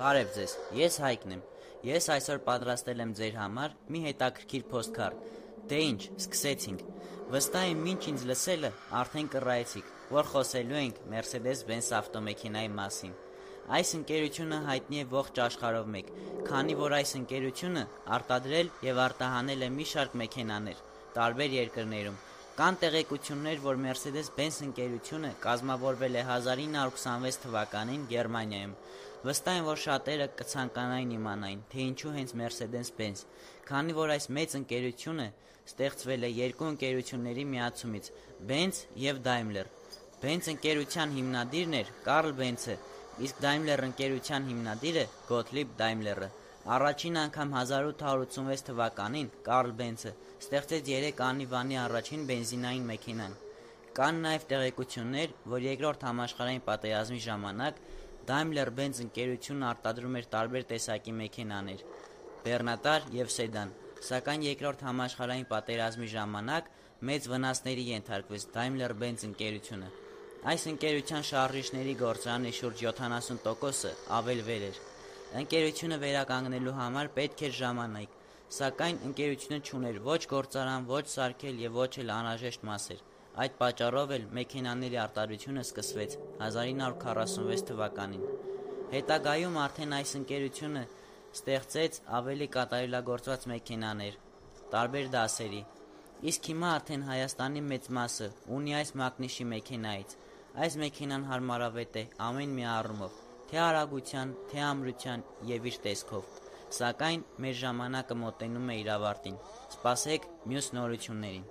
Բարև ձեզ, ես Հայկն եմ։ Ես այսօր պատրաստել եմ ձեր համար մի հետաքրքիր postcard։ Դե ինչ, սկսեցինք։ Վստահ եմ, ինչ ինձ լսելը արդեն կռայեցիք, որ խոսելու ենք Mercedes-Benz ավտոմեքենայի մասին։ Այս ընկերությունը հայտնի է ողջ աշխարհով մեկ, քանի որ այս ընկերությունը արտադրել եւ արտահանել է մի շարք մեքենաներ տարբեր երկրներում, Կան տեղեկություններ, որ Mercedes-Benz ընկերությունը կազմավորվել է 1926 թվականին Գերմանիայում։ Վստահ եմ, որ շատերը կցանկանային իմանային, թե ինչու հենց Mercedes-Benz, քանի որ այս մեծ ընկերությունը ստեղծվել է երկու ընկերությունների միացումից՝ Benz եւ Daimler։ Benz ընկերության հիմնադիրն էր Կարլ Բենցը, իսկ Daimler ընկերության հիմնադիրը Գոթլիբ Դայմլերը։ Առաջին անգամ 1886 թվականին Կարլ Բենցը ստեղծեց 3 անիվանի առաջին բենզինային մեքենան։ Կան նաև տեղեկություններ, որ Երկրորդ համաշխարհային պատերազմի ժամանակ Daimler-Benz ընկերությունն արտադրում էր տարբեր տեսակի մեքենաներ՝ բեռնատար եւ սեդան, սակայն Երկրորդ համաշխարհային պատերազմի ժամանակ մեծ վնասների ենթարկվեց Daimler-Benz ընկերությունը։ Այս ընկերության շարժիչների գործարանի շուրջ 70%-ը ավելվել էր։ Ընկերությունը վերականգնելու համար պետք էր ժամանակ, սակայն ընկերությունը չուներ ոչ գործարան, ոչ սարքել եւ ոչ էլ անհրաժեշտ մասեր։ Այդ պատճառով էլ մեքենաների արտադրությունը սկսվեց 1946 թվականին։ Հետագայում արդեն այս ընկերությունը ստեղծեց ավելի կատարելագործված մեքենաներ տարբեր դասերի։ Իսկ հիմա արդեն Հայաստանի մեծ մասը ունի այս մակնիշի մեքենայից։ Այս մեքենան հարմարավետ է ամեն մի առումով թե արագության, թե ամրության եւ իր տեսքով։ Սակայն մեր ժամանակը մոտենում է իր ավարտին։ Սպասեք մյուս նորություններին։